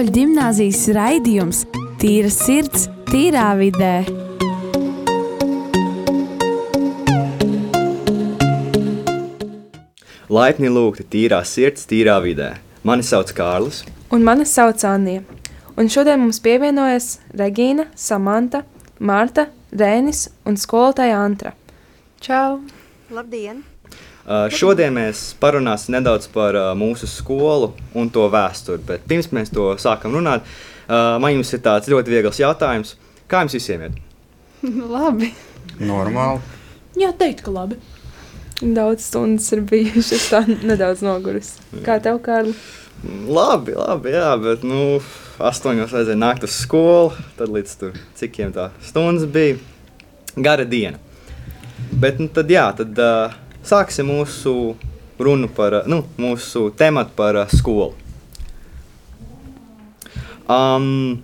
Katoļu gimnāzijas raidījums Tīra sirds, tīrā vidē. Laipni lūgti tīrā sirds, tīrā vidē. Mani sauc Kārlis. Un mani sauc Anija. Un šodien mums pievienojas Regīna, Samanta, Marta, Rēnis un skolotāja Antra. Čau! Labdien! Šodien mēs parunāsim nedaudz par uh, mūsu skolu un to vēsturi. Bet pirms mēs to sākam runāt, uh, man jums ir tāds ļoti viegls jautājums. Kā jums visiem ir? Labi! Normāli. Jā, teikt, ka labi. Daudz stundas ir bijušas, tā nedaudz noguris. Kā tev, Kārli? Labi, labi, jā, bet nu, astoņos vajadzēja nākt uz skolu. Tad līdz tur cikiem tā stundas bija. Gara diena. Bet nu, tad, jā, tad uh, sāksim mūsu runu par, uh, nu, mūsu tematu par uh, skolu. Um,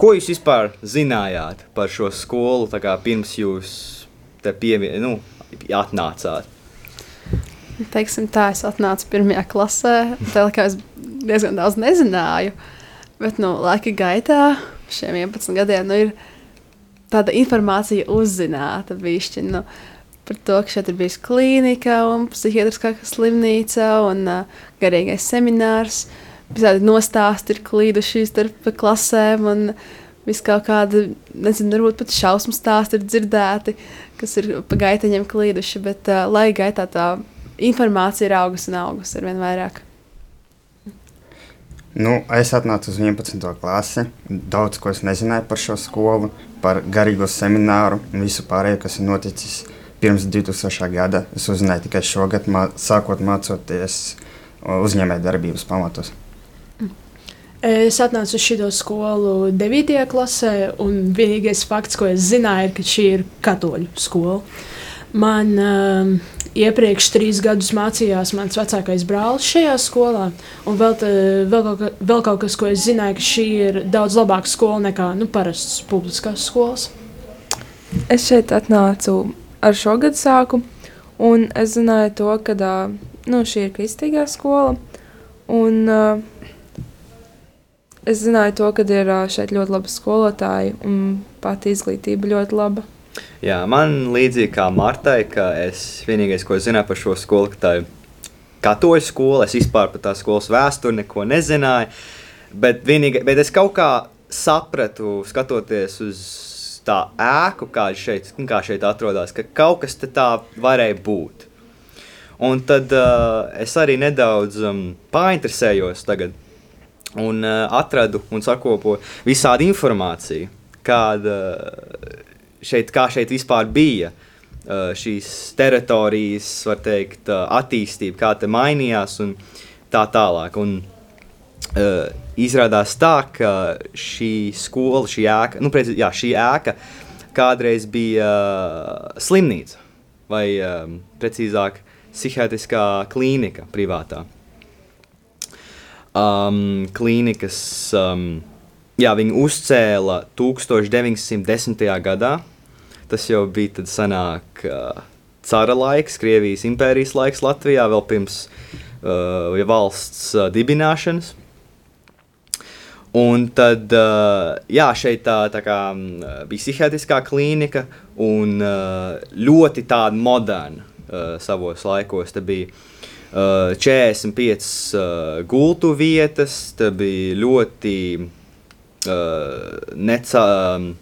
ko jūs vispār zinājāt par šo skolu, kā pirms jūs te pievien, nu, atnācāt? Teiksim tā, es atnācu pirmajā klasē. Tā kā es diezgan daudz nezināju. Bet, nu, laika gaitā, šiem 11 gadiem, nu, ir tāda informācija uzzināta bišķi, nu, par to, ka šeit ir bijusi klīnika un psihiatriskā slimnīca un uh, garīgais seminārs. Visādi nostāsti ir klīduši starp klasēm un viss kaut kāda, nezinu, varbūt pat šausmu stāsti ir dzirdēti, kas ir pa gaitaņiem klīduši, bet uh, laika gaitā tā informācija ir augusi un augusi ar vien vairāk. Nu, es atnācu uz 11. klasi. Daudz ko es nezināju par šo skolu, par garīgo semināru un visu pārējo, kas ir noticis pirms 2000. gada. Es uzzināju tikai šogad, mā, sākot mācoties uzņēmējdarbības pamatos. Es atnācu uz šo skolu 9. klasē, un vienīgais fakts, ko es zināju, ir, ka šī ir katoļu skola. Man um, iepriekš trīs gadus mācījās mans vecākais brālis šajā skolā, un vēl, te, vēl, kaut, ka, vēl kaut kas, ko es zināju, ka šī ir daudz labāka skola nekā nu, parastas publiskās skolas. Es šeit atnācu ar šo gadu sāku, un es zināju to, ka uh, nu, šī ir kristīgā skola. Un, uh, es zināju to, ka ir uh, šeit ļoti labi skolotāji un pati izglītība ļoti laba. Jā, man līdzīgi kā Martai, ka es vienīgais, ko es zināju par šo skolu, ka tā ir katoļu skola. Es vispār par tā skolas vēsturi neko nezināju. Bet, vienīga, bet es kaut kā sapratu, skatoties uz tā ēku, kāda šeit, kā šeit atrodas, ka kaut kas tā varēja būt. Un tad uh, es arī nedaudz um, painteresējos tagad un uh, atradu un sakopoju visādi informāciju, kāda uh, šeit, kā šeit vispār bija uh, šīs teritorijas, var teikt, uh, attīstība, kā te mainījās un tā tālāk. Un, uh, izrādās tā, ka šī skola, šī ēka, nu, preci, jā, šī ēka kādreiz bija uh, slimnīca vai um, precīzāk psihiatriskā klīnika privātā. Um, klīnikas um, Jā, viņi uzcēla 1910. gadā. Tas jau bija tad senāk uh, cara laiks, Krievijas impērijas laiks Latvijā, vēl pirms uh, valsts uh, dibināšanas. Un tad, uh, jā, šeit tā, tā kā bija psihiatriskā klīnika un uh, ļoti tāda moderna uh, savos laikos. Te bija uh, 45 uh, gultu vietas, te bija ļoti uh, neca, um,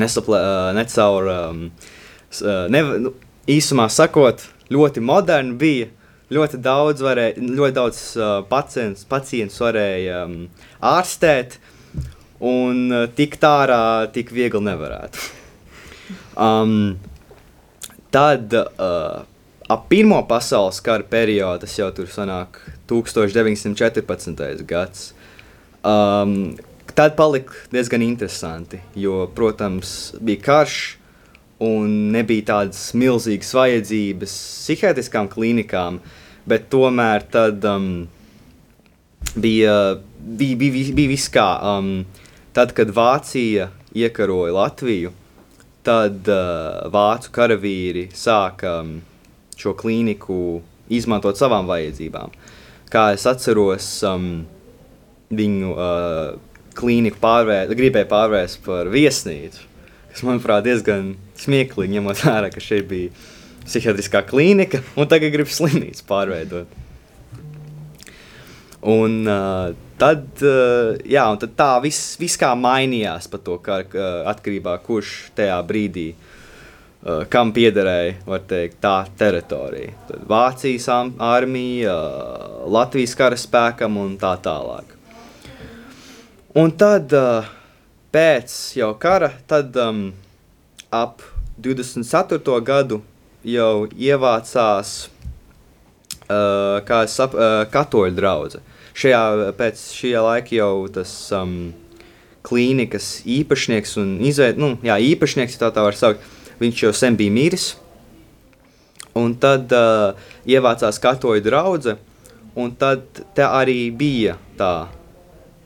nesaplē, uh, necaur, uh, ne, nu, īsumā sakot, ļoti moderni bija. Ļoti daudz, varēja, ļoti daudz uh, pacients, pacients varēja um, ārstēt, un uh, tik tārā, tik viegli nevarētu. um, tad uh, ap Pirmo pasaules kara periodu, tas jau tur sanāk 1914. gads, um, tad palika diezgan interesanti, jo, protams, bija karš un nebija tādas milzīgas vajadzības psihiatriskām klīnikām, bet tomēr tad um, bija, bija, bija, bija viss kā. Um, tad, kad Vācija iekaroja Latviju, tad uh, vācu karavīri sāka um, šo klīniku izmantot savām vajadzībām. Kā es atceros, um, viņu uh, klīniku pārvēr, gribēja pārvērst par viesnīcu. Kas, manuprāt, diezgan smieklīgi, ņemot vērā, ka šeit bija psihiatriskā klīnika, un tagad grib slimnīcu pārveidot. Un, uh, tad, uh, jā, un tad tā viss, viss kā mainījās par to, kā, uh, atkarībā no kurš tajā brīdī, uh, kam piederēja teikt, tā teritorija. Tad Vācijas armija, uh, Latvijas karaspēkam un tā tālāk. Un tad uh, pēc jau kara, tad um, ap 24. gadu jau ievācās uh, sap, uh, katoļu drauga. Šajā, pēc šī laika jau tas um, klīnikas īpašnieks un izveid, nu, jā, īpašnieks, tā tā var saukt, viņš jau sen bija miris. Un tad uh, ievācās katoļu drauga, un tad te arī bija tā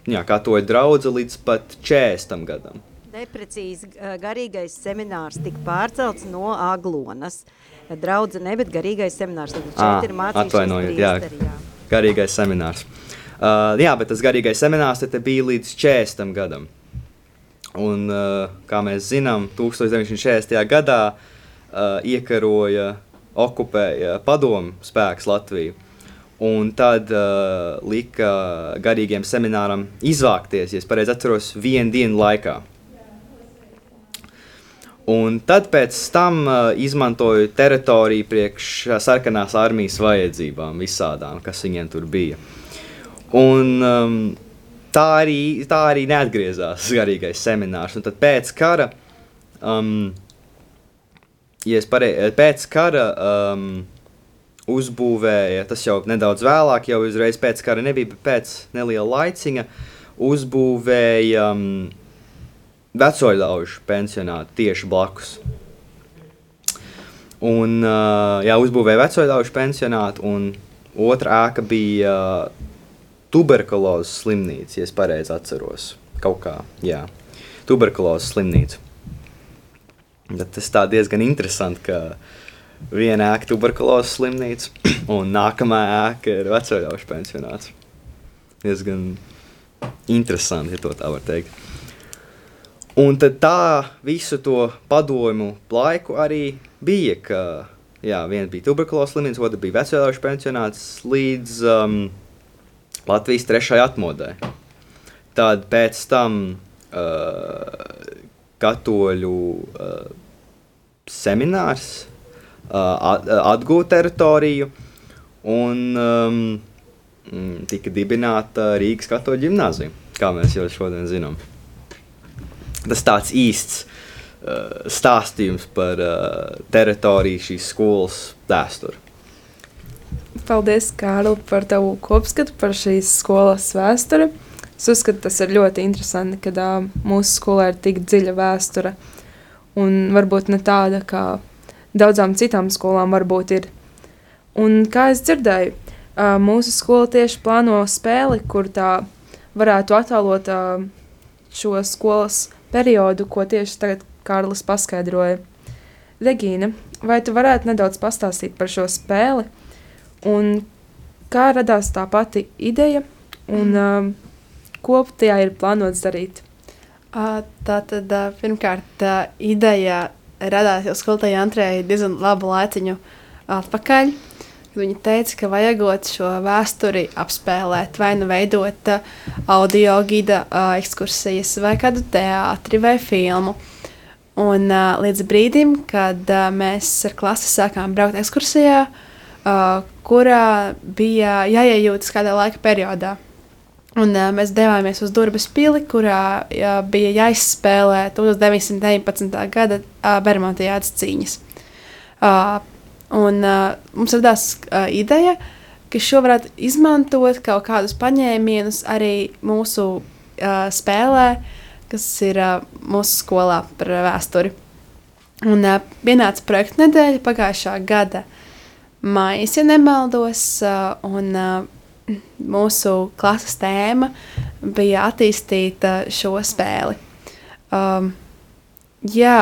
jā, katoļu drauga līdz pat 40 gadam. Neprecīzi garīgais seminārs tika pārcelts no Aglonas. Draudze ne, bet garīgais seminārs. Tad šeit ir mācīšanās atvainojiet, jā. Garīgais seminārs. Uh, jā, bet tas garīgais seminārs te bija līdz 40 gadam. Un, uh, kā mēs zinām, 1940. gadā uh, iekaroja, okupēja padomu spēks Latviju. Un tad uh, lika garīgiem semināram izvākties, ja es pareizi atceros, vienu dienu laikā. Un tad pēc tam uh, izmantoju teritoriju priekš sarkanās armijas vajadzībām, visādām, kas viņiem tur bija. Un, um, tā, arī, tā arī neatgriezās garīgais seminārs. Un tad pēc kara, um, ja parei, pēc kara um, uzbūvēja, tas jau nedaudz vēlāk, jau uzreiz pēc kara nebija, bet pēc neliela laiciņa uzbūvēja. Um, vecoļaužu pensionātu tieši blakus. Un, uh, jā, uzbūvēja vecoļaužu pensionātu, un otra ēka bija uh, tuberkulozes slimnīca, ja es pareizi atceros. Kaut kā, jā, tuberkulozes slimnīca. Bet tas tā diezgan interesanti, ka viena ēka tuberkulozes slimnīca, un nākamā ēka ir vecoļaužu pensionāts. Diezgan interesanti, ja tā var teikt. Un tad tā visu to padomu laiku arī bija, ka jā, viena bija tuberkulozes slimnīca, otra bija veselīšu pensionāts līdz um, Latvijas trešajai atmodai. Tad pēc tam uh, katoļu uh, seminārs uh, atgūta teritoriju un um, tika dibināta Rīgas katoļu ģimnāzija, kā mēs jau šodien zinām tas tāds īsts uh, stāstījums par uh, teritoriju šīs skolas vēsturi. Paldies, Kārl, par tavu kopskatu par šīs skolas vēsturi. Es uzskatu, tas ir ļoti interesanti, ka uh, mūsu skolā ir tik dziļa vēsture. Un varbūt ne tāda, kā daudzām citām skolām varbūt ir. Un kā es dzirdēju, uh, mūsu skola tieši plāno spēli, kur tā varētu attēlot uh, šo skolas periodu, ko tieši tagad Kārlis paskaidroja. Regīna, vai tu varētu nedaudz pastāstīt par šo spēli un kā radās tā pati ideja un mm. uh, ko tajā ir plānots darīt? Uh, tā tad uh, pirmkārt uh, ideja radās jau skolotājai Antrijai diezgan labu laiciņu atpakaļ. Viņa teica, ka vajagot šo vēsturi apspēlēt, vai nu veidot uh, audio gida uh, ekskursijas, vai kādu teātri vai filmu. Un uh, līdz brīdim, kad uh, mēs ar klasi sākām braukt ekskursijā, uh, kurā bija jāiejūtas kādā laika periodā. Un, uh, mēs devāmies uz Durbas pili, kurā uh, bija jāizspēlē 1919. gada uh, Bermudas cīņas. Uh, Un uh, mums radās uh, ideja, ka šo varētu izmantot kaut kādus paņēmienus arī mūsu uh, spēlē, kas ir uh, mūsu skolā par vēsturi. Un uh, pienāca projekta nedēļa pagājušā gada maijā, ja nemaldos, uh, un uh, mūsu klases tēma bija attīstīt uh, šo spēli. Um, jā,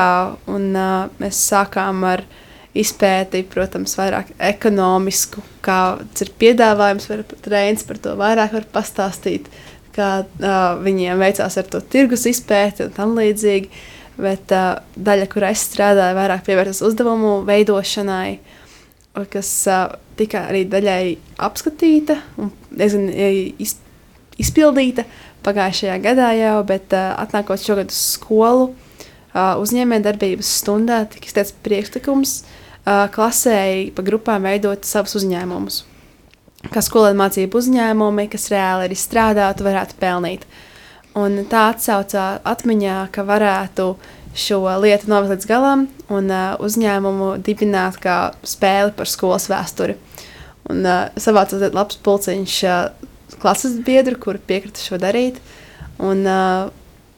un uh, mēs sākām ar uh, izpēti, protams, vairāk ekonomisku, kāds ir piedāvājums, varbūt Reins par to vairāk var pastāstīt, kā uh, viņiem veicās ar to tirgus izpēti un tam līdzīgi. Bet uh, daļa, kur es strādāju, vairāk pievēršas uzdevumu veidošanai, kas uh, tika arī daļai apskatīta un diezgan iz, izpildīta pagājušajā gadā jau, bet uh, atnākot šogad uz skolu, uh, uzņēmējdarbības stundā tika izteikts priekšlikums uh, klasēji pa grupām veidot savus uzņēmumus kā skolēnu mācību uzņēmumi, kas reāli arī strādātu, varētu pelnīt. Un tā atsaucā atmiņā, ka varētu šo lietu novest līdz galam un uh, uzņēmumu dibināt kā spēli par skolas vēsturi. Un uh, savācās labs pulciņš uh, klases biedru, kuri piekrita šo darīt. Un uh,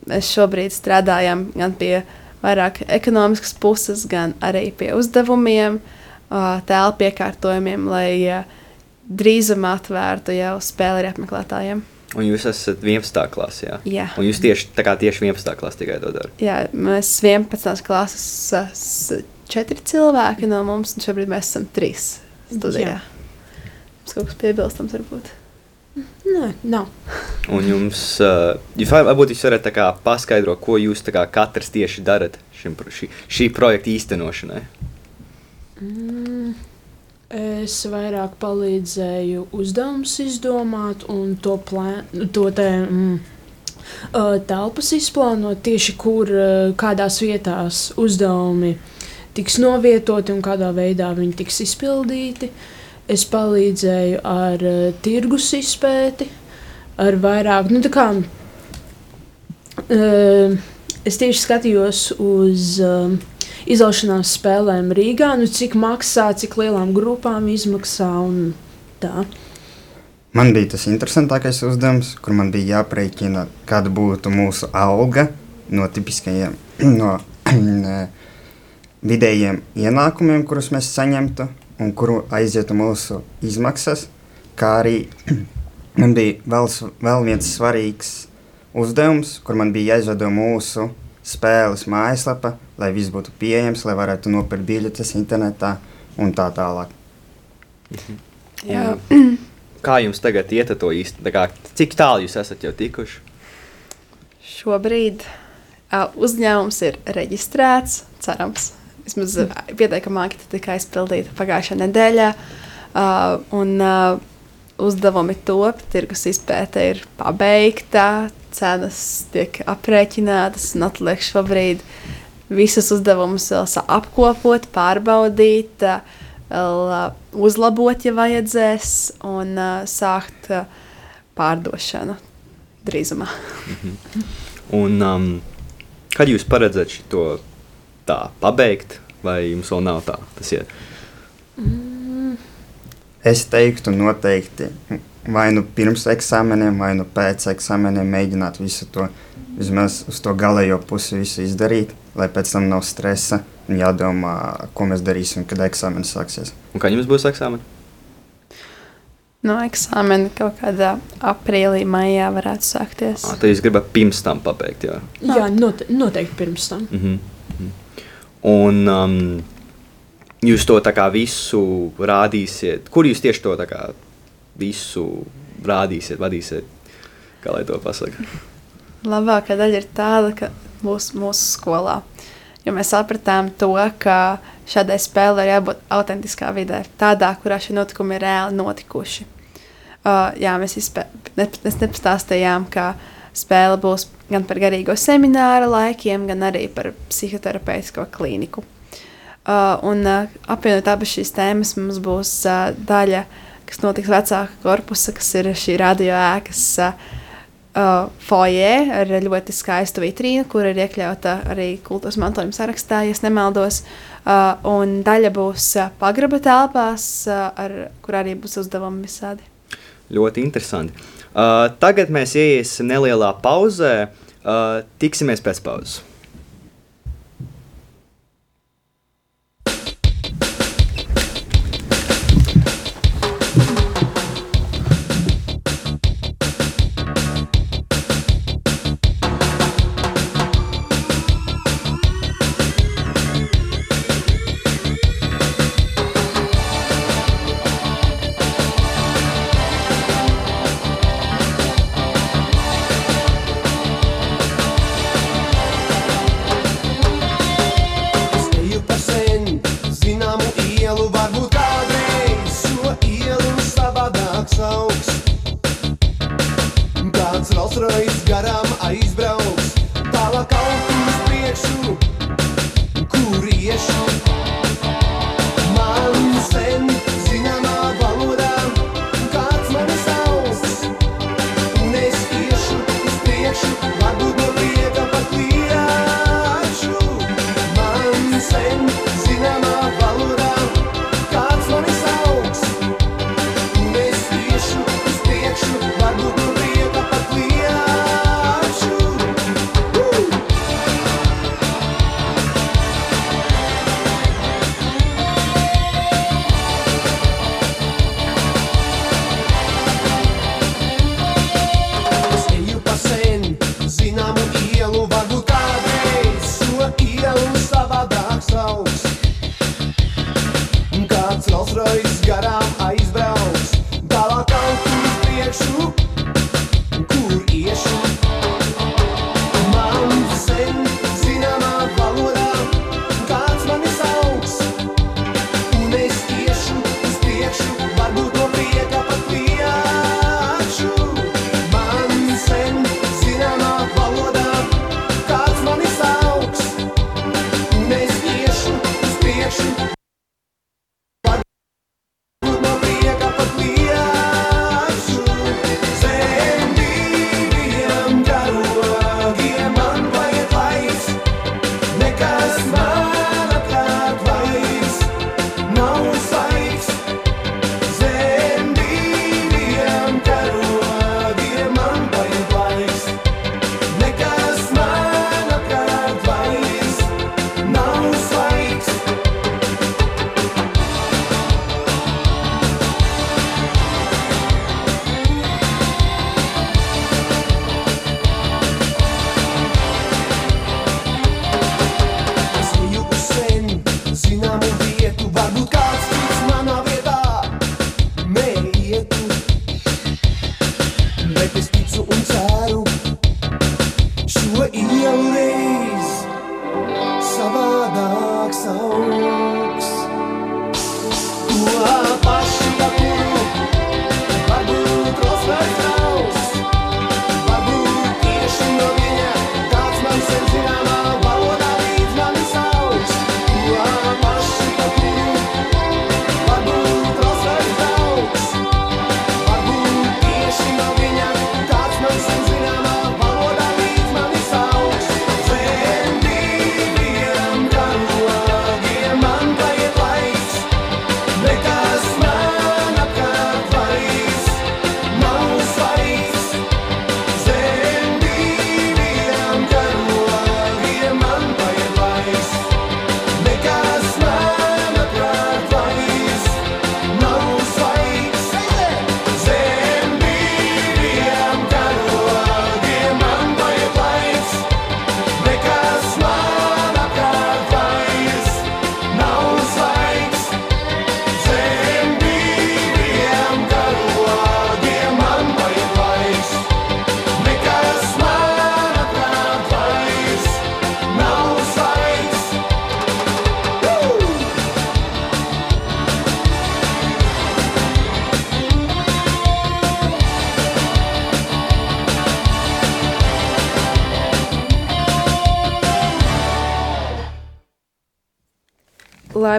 mēs šobrīd strādājam gan pie vairāk ekonomiskas puses, gan arī pie uzdevumiem, uh, telpu iekārtojumiem, lai uh, drīzumā atvērtu jau spēli ar apmeklētājiem. Un jūs esat 11. klasē. Jā? Jā. Un jūs tieši, tieši 11. klasē tikai to darat. Jā, mēs 11. klases četri cilvēki no mums, un šobrīd mēs esam trīs studijā. Mums kaut kas piebilstams varbūt. Nē, nav. Un jums, uh, varbūt jūs varat kā, paskaidrot, ko jūs kā, katrs tieši darat šim, šī, šī projekta īstenošanai. Mm. Es vairāk palīdzēju uzdevumus izdomāt un to, plēn, to te, mm, telpas izplānot tieši kur, kādās vietās uzdevumi tiks novietoti un kādā veidā viņi tiks izpildīti. Es palīdzēju ar uh, tirgus izpēti, ar vairāk, nu tā kā uh, es tieši skatījos uz uh, izlaišanās spēlēm Rīgā, nu, cik maksā, cik lielām grupām izmaksā un tā. Man bija tas interesantākais uzdevums, kur man bija jāprēķina, kāda būtu mūsu alga no tipiskajiem no, vidējiem ienākumiem, kurus mēs saņemtu un kuru aizietu mūsu izmaksas. Kā arī man bija vēl, vēl viens svarīgs uzdevums, kur man bija jāizveido mūsu spēles mājaslapa, lai viss būtu pieejams, lai varētu nopirkt biļetes internetā un tā tālāk. Mhm. Jā. Kā jums tagad iet ar to īsti? Kā, cik tālu jūs esat jau tikuši? Šobrīd uh, uzņēmums ir reģistrēts, cerams. Vismaz pieteikamā anketa tika aizpildīta pagājušā nedēļā. Uh, un uh, uzdevumi top, tirgus izpēte ir pabeigta, cenas tiek aprēķinātas un atliek šobrīd visus uzdevumus apkopot, pārbaudīt, vēl uzlabot, ja vajadzēs, un sākt pārdošanu drīzumā. Mhm. Un, um, kad jūs paredzat to tā pabeigt, vai jums vēl nav tā? Tas ir. Mm. Es teiktu, noteikti vai nu pirms eksāmeniem, vai nu pēc eksāmeniem mēģināt visu to, vismaz uz to galējo pusi visu izdarīt, lai pēc tam nav stresa un jādomā, ko mēs darīsim, kad eksāmenis sāksies. Un kad jums būs eksāmeni? No eksāmena kaut kādā aprīlī, maijā varētu sākties. À, tad jūs gribat pirms tam pabeigt, jā? Jā, note noteikti pirms tam. Mm -hmm. Un um, jūs to visu rādīsiet, kur jūs tieši to visu rādīsiet, vadīsiet, kā lai to pasakā. Labākā daļa ir tāda, ka būs mūsu skolā. Jo mēs sapratām to, ka šādai spēlei ir jābūt autentiskā vidē, tādā, kurā šie notikumi ir reāli notikuši. Uh, jā, mēs, izpē, ne, nepastāstījām, ka spēle būs gan par garīgo semināra laikiem, gan arī par psihoterapeitisko klīniku. Uh, un uh, apvienot abas šīs tēmas, mums būs uh, daļa kas notiks vecāka korpusa, kas ir šī radio ēkas foijē ar ļoti skaistu vitrīnu, kur ir iekļauta arī kultūras mantojuma sarakstā, ja nemaldos. Un daļa būs pagraba telpās, ar, kur arī būs uzdevumi visādi. Ļoti interesanti. Uh, tagad mēs ieiesim nelielā pauzē. Uh, tiksimies pēc pauzes.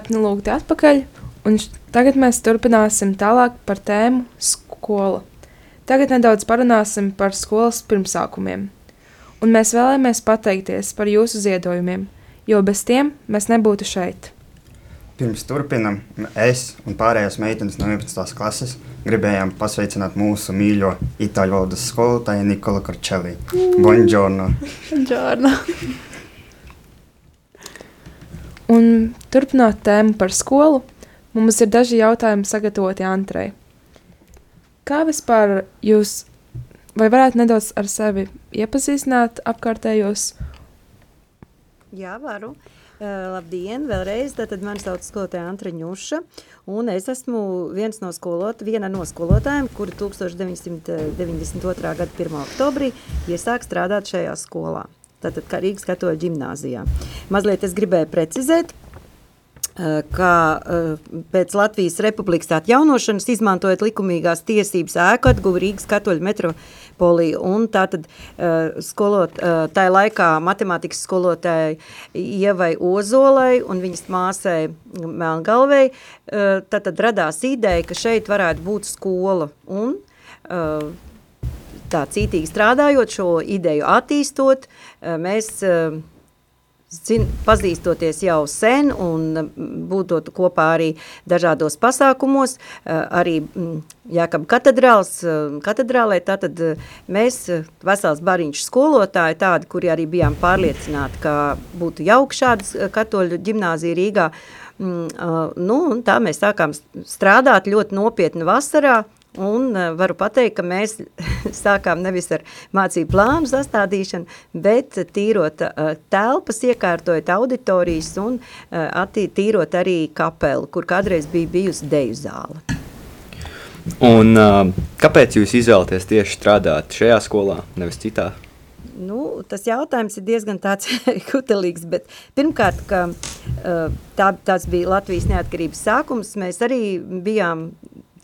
Laipni lūgti atpakaļ, un tagad mēs turpināsim tālāk par tēmu skola. Tagad nedaudz parunāsim par skolas pirmsākumiem. Un mēs vēlamies pateikties par jūsu ziedojumiem, jo bez tiem mēs nebūtu šeit. Pirms turpinam, es un pārējās meitenes no 11. klases gribējām pasveicināt mūsu mīļo itāļu valodas skolotāju Nikolu Korčelī. Buongiorno! Buongiorno! Un turpinot tēmu par skolu, mums ir daži jautājumi sagatavoti Antrei. Kā vispār jūs, vai varētu nedaudz ar sevi iepazīstināt apkārtējos? Jā, varu. Uh, labdien, vēlreiz. Tātad mani sauc skolotāja Antra Ņuša, un es esmu viens no skolot, viena no skolotājiem, kuri 1992. Eh, gada 1. oktobrī iesāk strādāt šajā skolā tātad kā Rīgas katoļu ģimnāzijā. Mazliet es gribēju precizēt, eh, ka eh, pēc Latvijas republikas atjaunošanas izmantojot likumīgās tiesības ēku atguva Rīgas katoļu metropolija un tātad eh, skolot, tā laikā matemātikas skolotāja Ievai Ozolai un viņas māsai Melngalvei, tātad radās ideja, ka šeit varētu būt skola un tā cītīgi strādājot, šo ideju attīstot, eh, mēs eh, zin, pazīstoties jau sen un mm, būtot kopā arī dažādos pasākumos, eh, arī mm, Jākab katedrāls, katedrālē, tātad mēs vesels bariņš skolotāji, tādi, kuri arī bijām pārliecināti, ka būtu jauk šādas katoļu ģimnāzija Rīgā, Mm, nu, un tā mēs sākām strādāt ļoti nopietni vasarā, Un uh, varu pateikt, ka mēs sākām nevis ar mācību plānu sastādīšanu, bet tīrot uh, telpas, iekārtojot auditorijas un uh, attī, tīrot arī kapelu, kur kādreiz bija bijusi deju zāle. Un, kāpēc jūs izvēlaties tieši strādāt šajā skolā, nevis citā? Nu, tas jautājums ir diezgan tāds kutelīgs, bet pirmkārt, ka tā, tāds bija Latvijas neatkarības sākums, mēs arī bijām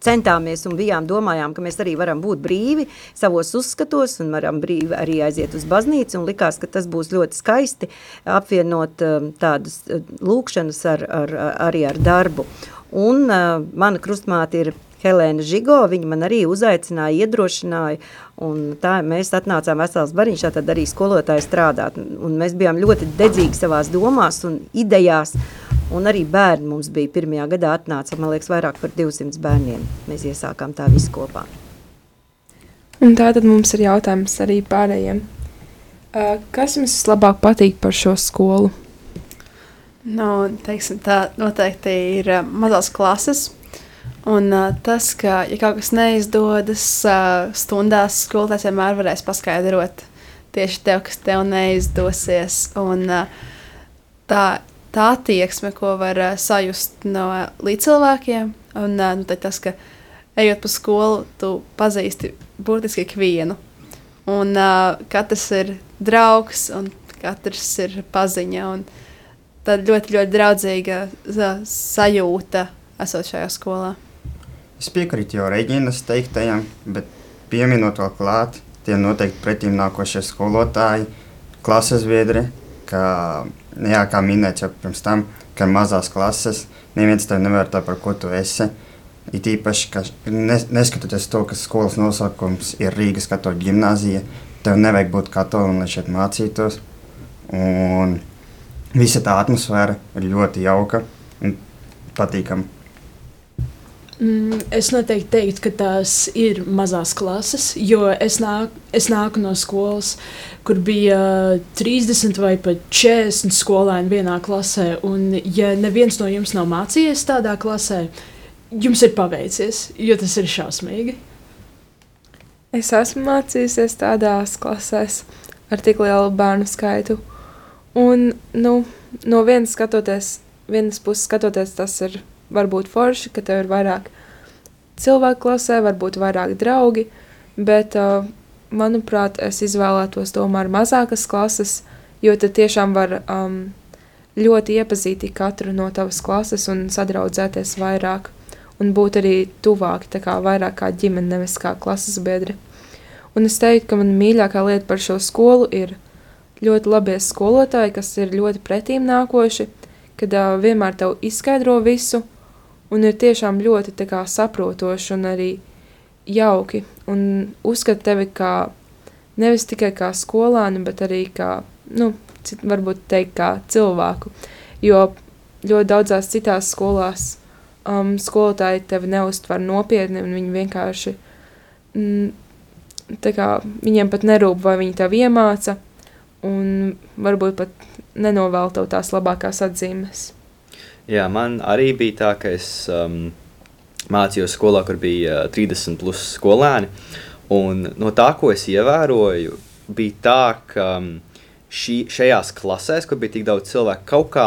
centāmies un bijām domājām, ka mēs arī varam būt brīvi savos uzskatos un varam brīvi arī aiziet uz baznīcu. Un likās, ka tas būs ļoti skaisti apvienot um, tādas uh, lūkšanas ar, ar, arī ar darbu. Un uh, mana krustmāte ir Helēna Žigo, viņa man arī uzaicināja, iedrošināja, un tā mēs atnācām vesels bariņš, tad arī skolotāji strādāt, un mēs bijām ļoti dedzīgi savās domās un idejās, Un arī bērni mums bija pirmajā gadā atnāca, man liekas, vairāk par 200 bērniem. Mēs iesākām tā visu kopā. Un tā tad mums ir jautājums arī pārējiem. Kas jums vislabāk patīk par šo skolu? Nu, teiksim, tā noteikti ir uh, mazās klases. Un uh, tas, ka, ja kaut kas neizdodas uh, stundās, skolotājs vienmēr varēs paskaidrot tieši tev, kas tev neizdosies. Un, uh, tā tā attieksme, ko var uh, sajust no līdzcilvēkiem. Un uh, nu, tas, ka ejot pa skolu, tu pazīsti burtiski ikvienu. Un uh, katrs ir draugs, un katrs ir paziņa. Tad ļoti, ļoti draudzīga sajūta esot šajā skolā. Es piekrītu jau Reģinas teiktajam, bet pieminot vēl klāt, tie noteikti pretīm nākošie skolotāji, klases biedri, ka jā, kā minēts jau pirms tam, ka mazās klases neviens tev nevar tā, par ko tu esi. It īpaši, ka neskatoties to, ka skolas nosaukums ir Rīgas katoļu ģimnāzija, tev nevajag būt katolim, lai šeit mācītos. Un visa tā atmosfēra ir ļoti jauka un patīkama. Mm, es noteikti teiktu, ka tās ir mazās klases, jo es, nāk, es nāku no skolas, kur bija 30 vai pat 40 skolēni vienā klasē. Un, ja neviens no jums nav mācījies tādā klasē, jums ir paveicies, jo tas ir šausmīgi. Es esmu mācījusies tādās klasēs ar tik lielu bērnu skaitu. Un, nu, no vienas, skatoties, vienas puses skatoties, tas ir varbūt forši, ka tev ir vairāk cilvēku klasē, varbūt vairāk draugi, bet, uh, manuprāt, es izvēlētos tomēr mazākas klases, jo tad tiešām var um, ļoti iepazīt katru no tavas klases un sadraudzēties vairāk un būt arī tuvāki, tā kā vairāk kā ģimene, nevis kā klases biedri. Un es teiktu, ka man mīļākā lieta par šo skolu ir ļoti labie skolotāji, kas ir ļoti pretīm nākoši, kad uh, vienmēr tev izskaidro visu, un ir tiešām ļoti kā, saprotoši un arī jauki. Un uzskata tevi kā nevis tikai kā skolāni, bet arī kā, nu, cit, varbūt teikt, kā cilvēku. Jo ļoti daudzās citās skolās um, skolotāji tevi neuztver nopietni, un viņi vienkārši, mm, kā viņiem pat nerūp, vai viņi tev iemāca, un varbūt pat nenovēl tev tās labākās atzīmes. Jā, man arī bija tā, ka es um, mācījos skolā, kur bija 30 plus skolēni. Un no tā, ko es ievēroju, bija tā, ka um, šī, šajās klasēs, kur bija tik daudz cilvēku, kaut kā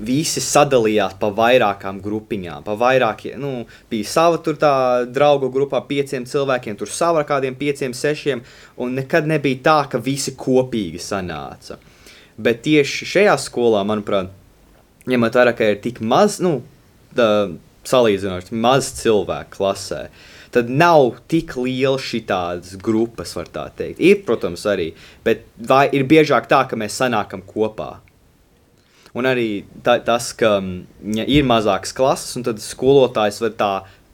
visi sadalījās pa vairākām grupiņām. Pa vairākiem, nu, bija sava tur tā draugu grupā, pieciem cilvēkiem, tur sava ar kādiem pieciem, sešiem, un nekad nebija tā, ka visi kopīgi sanāca. Bet tieši šajā skolā, manuprāt, ņemot vērā, ka ir tik maz, nu, tā, salīdzinoši maz cilvēku klasē, tad nav tik liela šī tādas grupas, var tā teikt. Ir, protams, arī, bet vai ir biežāk tā, ka mēs sanākam kopā. Un arī ta, tas, ka ja ir mazākas klases, un tad skolotājs var tā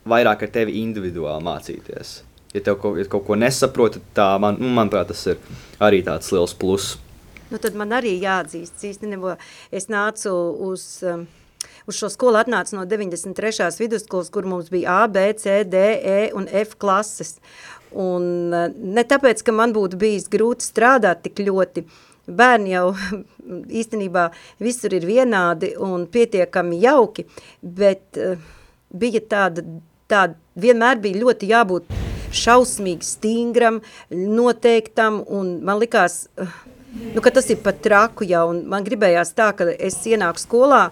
vairāk ar tevi individuāli mācīties. Ja tev kaut, ja kaut ko nesaproti, tad tā, man, nu, manuprāt, tas ir arī tāds liels pluss. Nu, tad man arī jāatzīst, īstenībā es nācu uz, um, uz šo skolu atnācu no 93. vidusskolas, kur mums bija A, B, C, D, E un F klases. Un uh, ne tāpēc, ka man būtu bijis grūti strādāt tik ļoti, bērni jau īstenībā visur ir vienādi un pietiekami jauki, bet uh, bija tāda, tāda, vienmēr bija ļoti jābūt šausmīgi stingram, noteiktam, un man likās, uh, nu, tas ir pat traku jau, un man gribējās tā, ka es ienāku skolā,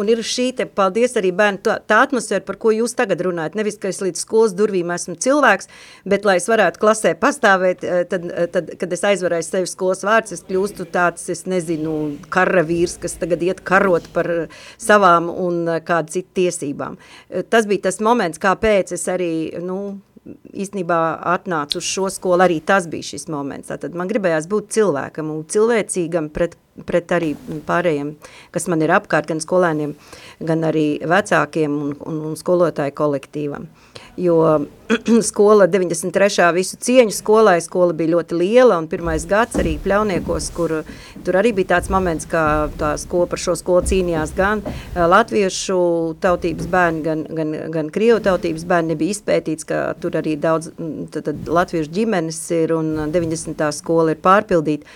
un ir šī te, paldies arī bērni, tā, tā atmosfēra, par ko jūs tagad runājat, nevis, ka es līdz skolas durvīm esmu cilvēks, bet, lai es varētu klasē pastāvēt, eh, tad, eh, tad kad es aizvarēju sevi skolas vārds, es kļūstu tāds, es nezinu, karavīrs, kas tagad iet karot par savām un eh, kādu citu tiesībām. Tas bija tas moments, kāpēc es arī, nu, īstenībā atnācu uz šo skolu, arī tas bija šis moments. Tātad man gribējās būt cilvēkam un cilvēcīgam pret, pret arī pārējiem, kas man ir apkārt, gan skolēniem, gan arī vecākiem un, un, un skolotāju kolektīvam. Jo skola 93. visu cieņu skolai, skola bija ļoti liela un pirmais gads arī pļauniekos, kur tur arī bija tāds moments, ka tā skola par šo skolu cīnījās gan latviešu tautības bērni, gan, gan, gan krievu tautības bērni nebija izpētīts, ka tur arī daudz tad, tad latviešu ģimenes ir un 90. skola ir pārpildīta.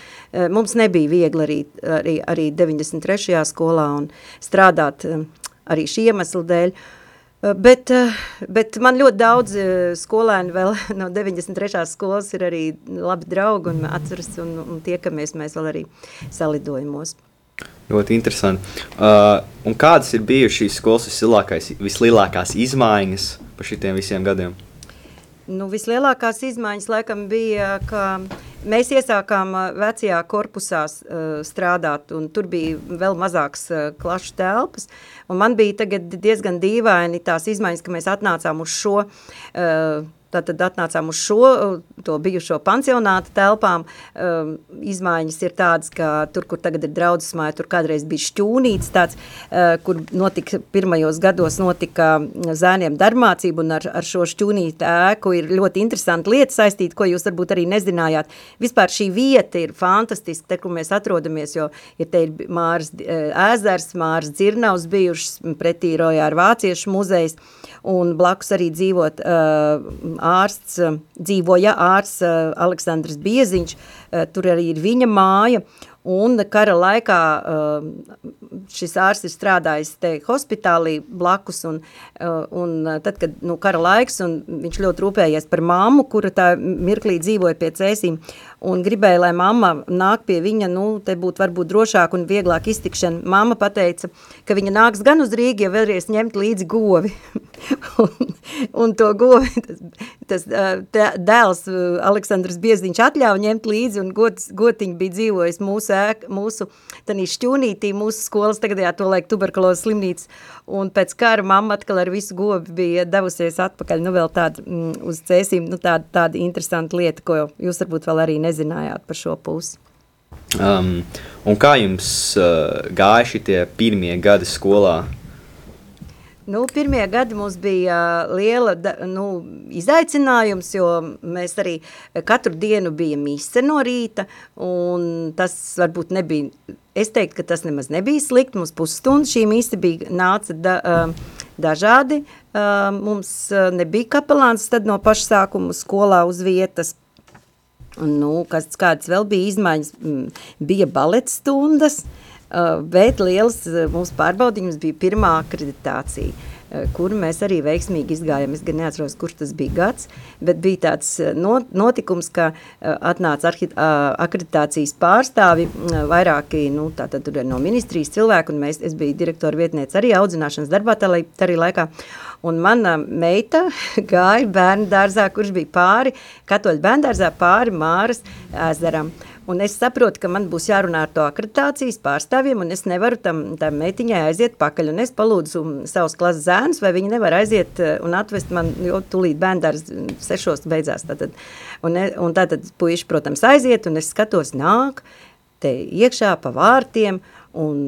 Mums nebija viegli arī, arī, arī 93. skolā un strādāt arī šī iemesla dēļ. Uh, bet, eh, bet man ļoti daudz eh, skolēni vēl no 93. skolas ir arī labi draugi un atceras un, un tiekamies mēs vēl arī salidojumos. Ļoti interesanti. Uh, un kādas ir bijušas šīs skolas vislielākās izmaiņas par šitiem visiem gadiem? Nu, vislielākās izmaiņas laikam bija, ka mēs iesākām vecajā korpusā strādāt, un tur bija vēl mazāks klašu telpas, un man bija diezgan dīvaini tās izmaiņas, ka mēs atnācām uz šo uh, Tātad atnācām uz šo, to bijušo pansionātu telpām. Um, izmaiņas ir tādas, ka tur, kur tagad ir draudzes māja, tur kādreiz bija šķūnīts tāds, uh, kur notika, pirmajos gados notika zēniem darbmācība, un ar, ar šo šķūnītu ēku ir ļoti interesanti lieta saistīta, ko jūs varbūt arī nezinājāt. Vispār šī vieta ir fantastiska, te, kur mēs atrodamies, jo ir te ir Māras ēzers, Māras dzirnavs bijušas, pretī rojā ar Vāciešu muzejs, un blakus arī dzīvot uh, ārsts, eh, dzīvoja ārsts eh, Aleksandrs Bieziņš, eh, tur arī ir viņa māja, Un kara laikā uh, šis ārsts ir strādājis te hospitālī blakus, un, uh, un tad, kad nu, kara laiks, un viņš ļoti rūpējies par mammu, kura tā mirklī dzīvoja pie cēsīm, un gribēja, lai mamma nāk pie viņa, nu, te būtu varbūt drošāk un vieglāk iztikšana. Mamma pateica, ka viņa nāks gan uz Rīgu, ja vēlreiz ņemt līdzi govi. un, un to govi, tas, tas tā, dēls Aleksandrs Bieziņš atļauj ņemt līdzi, un gods, gotiņi bija dzīvojis mūsu ēk, mūsu šķūnītī, mūsu skolas tagadējā to laik tuberkulozes slimnīca, un pēc kara mamma atkal ar visu gobi bija devusies atpakaļ, nu vēl tāda mm, uz cēsīm, nu tāda, tāda interesanta lieta, ko jūs varbūt vēl arī nezinājāt par šo pusi. Um, un kā jums uh, gāja šitie pirmie gadi skolā? Nu, pirmie gadi mums bija liela nu, izaicinājums, jo mēs arī katru dienu bija mise no rīta, un tas varbūt nebija, es teiktu, ka tas nemaz nebija slikti, mums pusstundu šī mise bija nāca da, dažādi, mums nebija kapelāns tad no pašsākuma skolā uz vietas, nu, kas kādas vēl bija izmaiņas, bija balets stundas, uh, Uh, bet liels uh, mūsu pārbaudījums bija pirmā akreditācija, uh, kuru mēs arī veiksmīgi izgājām. Es gan neatceros, kurš tas bija gads, bet bija tāds notikums, ka atnāca akreditācijas pārstāvi, vairāki, nu, tātad no ministrijas cilvēku, un mēs, es biju direktora vietniece arī audzināšanas darbā arī laikā, un mana meita gāja bērnu dārzā, kurš bija pāri, katoļu bērnu dārzā pāri Māras ezeram. Un es saprotu, ka man būs jārunā ar to akreditācijas pārstāvjiem, un es nevaru tam, tam meitiņai aiziet pakaļ. Un es palūdzu savus klases zēnus, vai viņi nevar aiziet eh, un atvest man, jo tūlīt bērndārs sešos beidzās. Tātad. Un, e- un tātad puiši, protams, aiziet, un es skatos nāk te iekšā pa vārtiem, un,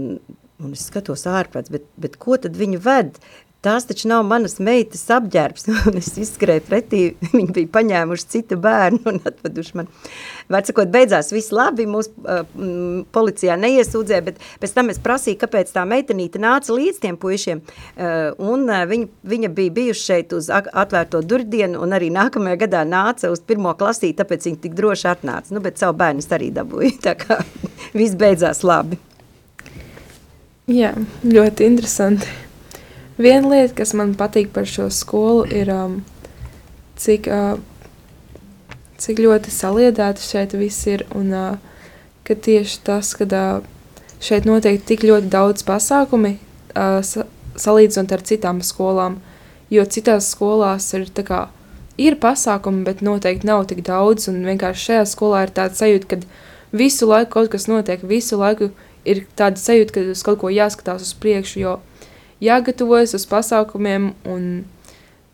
un es skatos ārprāts, bet, bet ko tad viņi ved? Tās taču nav manas meitas apģērbs, un es izskrēju pretī, viņi bija paņēmuši citu bērnu un atveduši man. Vecakot, beidzās viss labi, mūs uh, policijā neiesūdzēja, bet pēc tam es prasīju, kāpēc tā meitenīte nāca līdz tiem puišiem, uh, un uh, viņa, viņa bija bijuši šeit uz atvērto durdienu, un arī nākamajā gadā nāca uz pirmo klasī, tāpēc viņa tik droši atnāca, nu, bet savu bērnu arī dabūju, tā kā viss beidzās labi. Jā, ļoti interesanti. Viena lieta, kas man patīk par šo skolu, ir um, cik, uh, cik ļoti saliedēta šeit viss ir. Un uh, ka tieši tas, ka uh, šeit notiek tik ļoti daudz pasākumi, uh, sa salīdzinot ar citām skolām. Jo citās skolās ir, kā, ir pasākumi, bet noteikti nav tik daudz. Un vienkārši šajā skolā ir tāds sajūta, ka visu laiku kaut kas notiek, visu laiku ir tāda sajūta, ka uz kaut ko jāskatās uz priekšu, jo jāgatavojas uz pasākumiem, un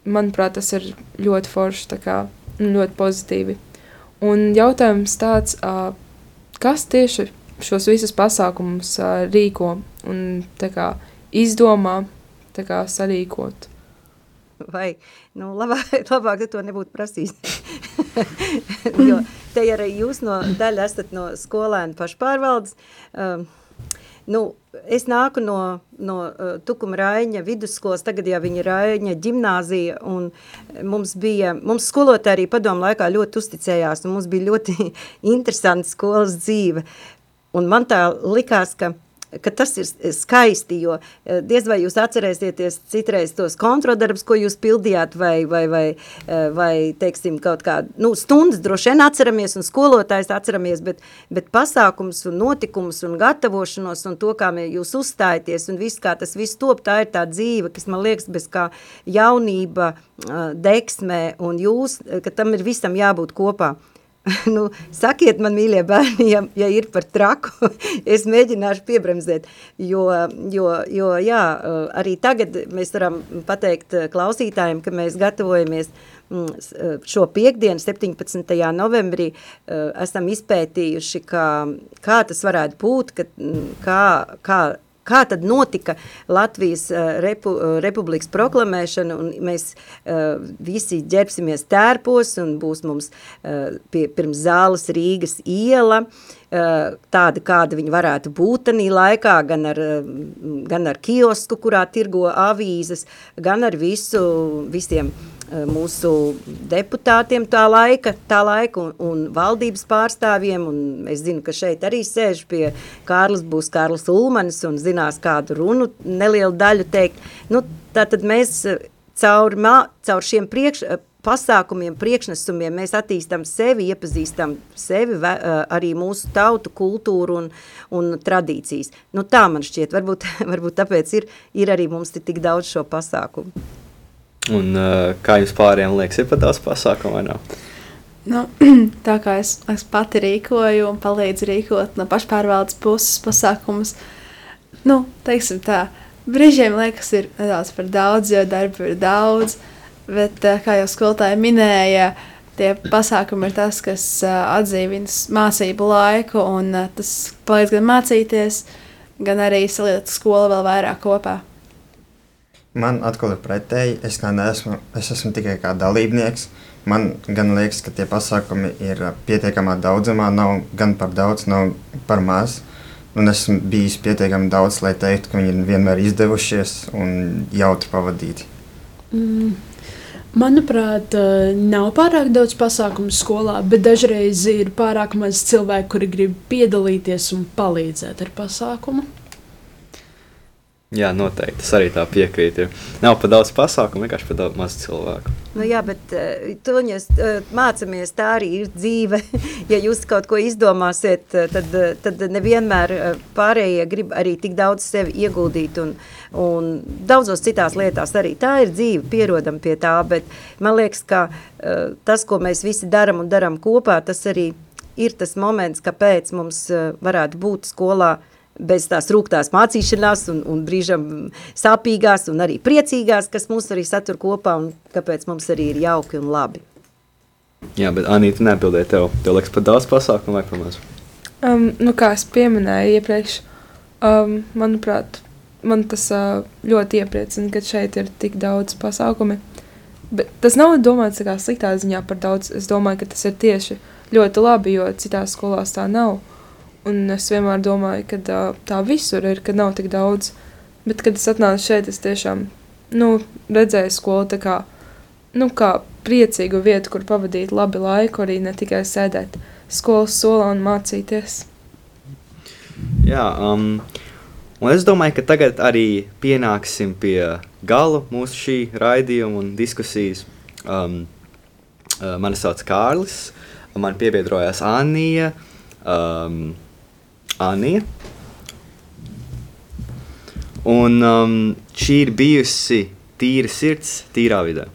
manuprāt, tas ir ļoti forši, kā un ļoti pozitīvi. Un jautājums tāds, kas tieši šos visus pasākumus rīko un kā izdomā kā sarīkot? Vai, nu, labāk, labāk to nebūtu prasījis. jo te arī jūs no daļa esat no skolēnu pašpārvaldes. Um, nu, es nāku no, no uh, Tukuma Raiņa vidusskolas, tagad jau viņa Raiņa ģimnāzija, un mums bija, mums skolotāji arī padomu laikā ļoti uzticējās, un mums bija ļoti interesanta skolas dzīve. Un man tā likās, ka ka tas ir skaisti, jo eh, diez vai jūs atcerēsieties citreiz tos kontrodarbus, ko jūs pildījāt, vai, vai, vai, eh, vai teiksim, kaut kā, nu, stundas droši vien atceramies, un skolotājs atceramies, bet, bet pasākums un notikums un gatavošanos un to, kā jūs uzstājaties un viss, kā tas viss top, tā ir tā dzīve, kas man liekas bez kā jaunība, deksmē un jūs, ka tam ir visam jābūt kopā. nu, sakiet man, mīļie bērni, ja, ja ir par traku, es mēģināšu piebremzēt, jo, jo, jo jā, arī tagad mēs varam pateikt klausītājiem, ka mēs gatavojamies mm, šo piekdienu, 17. novembrī, esam izpētījuši, kā, kā tas varētu būt, ka, kā, kā kā tad notika Latvijas uh, repu, uh, republikas proklamēšana, un mēs uh, visi ģērbsimies tērpos, un būs mums pie, pirms zāles Rīgas iela, tāda, kāda viņa varētu būt tanī laikā, gan ar, uh, gan ar kiosku, kurā tirgo avīzes, gan ar visu, visiem uh, mūsu deputātiem tā laika, tā laika un, un valdības pārstāvjiem, un es zinu, ka šeit arī sēž pie Kārlis, būs Kārlis Ulmanis un zinās kādu runu nelielu daļu teikt. Nu, tātad mēs eh, caur, caur šiem priekš, eh, pasākumiem, priekšnesumiem mēs attīstam sevi, iepazīstam sevi, eh, arī mūsu tautu, kultūru un, un tradīcijas. Nu, tā man šķiet, varbūt, varbūt tāpēc ir, ir arī mums tik daudz šo pasākumu. Un uh, kā jums pārējiem liekas, ir pat daudz pasākumu vai nav? Nu, tā kā es, es pati rīkoju un palīdzu rīkot no pašpārvaldes puses pasākumus, nu, teiksim tā, brīžiem liekas ir nedaudz par daudz, jo darba ir daudz, bet, eh, kā jau skolotāja minēja, tie pasākumi ir tas, kas uh, atdzīvina mācību laiku, un uh, tas palīdz gan mācīties, gan arī saliet skolu vēl vairāk kopā. Man atkal ir pretēji. Es, neesmu, es esmu tikai kā dalībnieks. Man gan liekas, ka tie pasākumi ir pietiekamā daudzumā, nav gan par daudz, nav par maz. Un esmu bijis pietiekami daudz, lai teiktu, ka viņi vienmēr izdevušies un jautri pavadīti. Mm. Manuprāt, eh, nav pārāk daudz pasākumu skolā, bet dažreiz ir pārāk maz cilvēku, kuri grib piedalīties un palīdzēt ar pasākumu. Jā, noteikti. Es arī tā piekrītu. Nav pa daudz pasākumu, vienkārši pa daudz maz cilvēku. Nu, jā, bet uh, tuņas uh, mācāmies, tā arī ir dzīve. ja jūs kaut ko izdomāsiet, uh, tad, tad nevienmēr pārējie grib arī tik daudz sevi ieguldīt un, un daudzos citās lietās arī. Tā ir dzīve, pierodam pie tā, bet man liekas, ka tas, ko mēs visi daram un daram kopā, tas arī ir tas moments, kāpēc mums varētu būt skolā bez tās rūktās mācīšanās un, un brīžam sāpīgās un arī priecīgās, kas mūs arī satur kopā un kāpēc mums arī ir jauki un labi. Jā, bet Anīta neatbildēja tev. Tev liekas par daudz pasākumu vai par maz? Um, nu, kā es pieminēju iepriekš, um, manuprāt, man tas uh, ļoti iepriecina, ka šeit ir tik daudz pasākumu. Bet tas nav domāts kā sliktā ziņā par daudz. Es domāju, ka tas ir tieši ļoti labi, jo citās skolās tā nav. Un es vienmēr domāju, ka tā visur ir, ka nav tik daudz. Bet, kad es atnācu šeit, es tiešām nu, redzēju skolu kā, nu, kā priecīgu vietu, kur pavadīt labi laiku, arī ne tikai sēdēt skolas solā un mācīties. Jā, um, un es domāju, ka tagad arī pienāksim pie gala mūsu šī raidījuma un diskusijas. Um, uh, mani sauc Kārlis, man piebiedrojās Anija. Um, Anija. Un um, šī ir bijusi tīra sirds, tīrā vidē.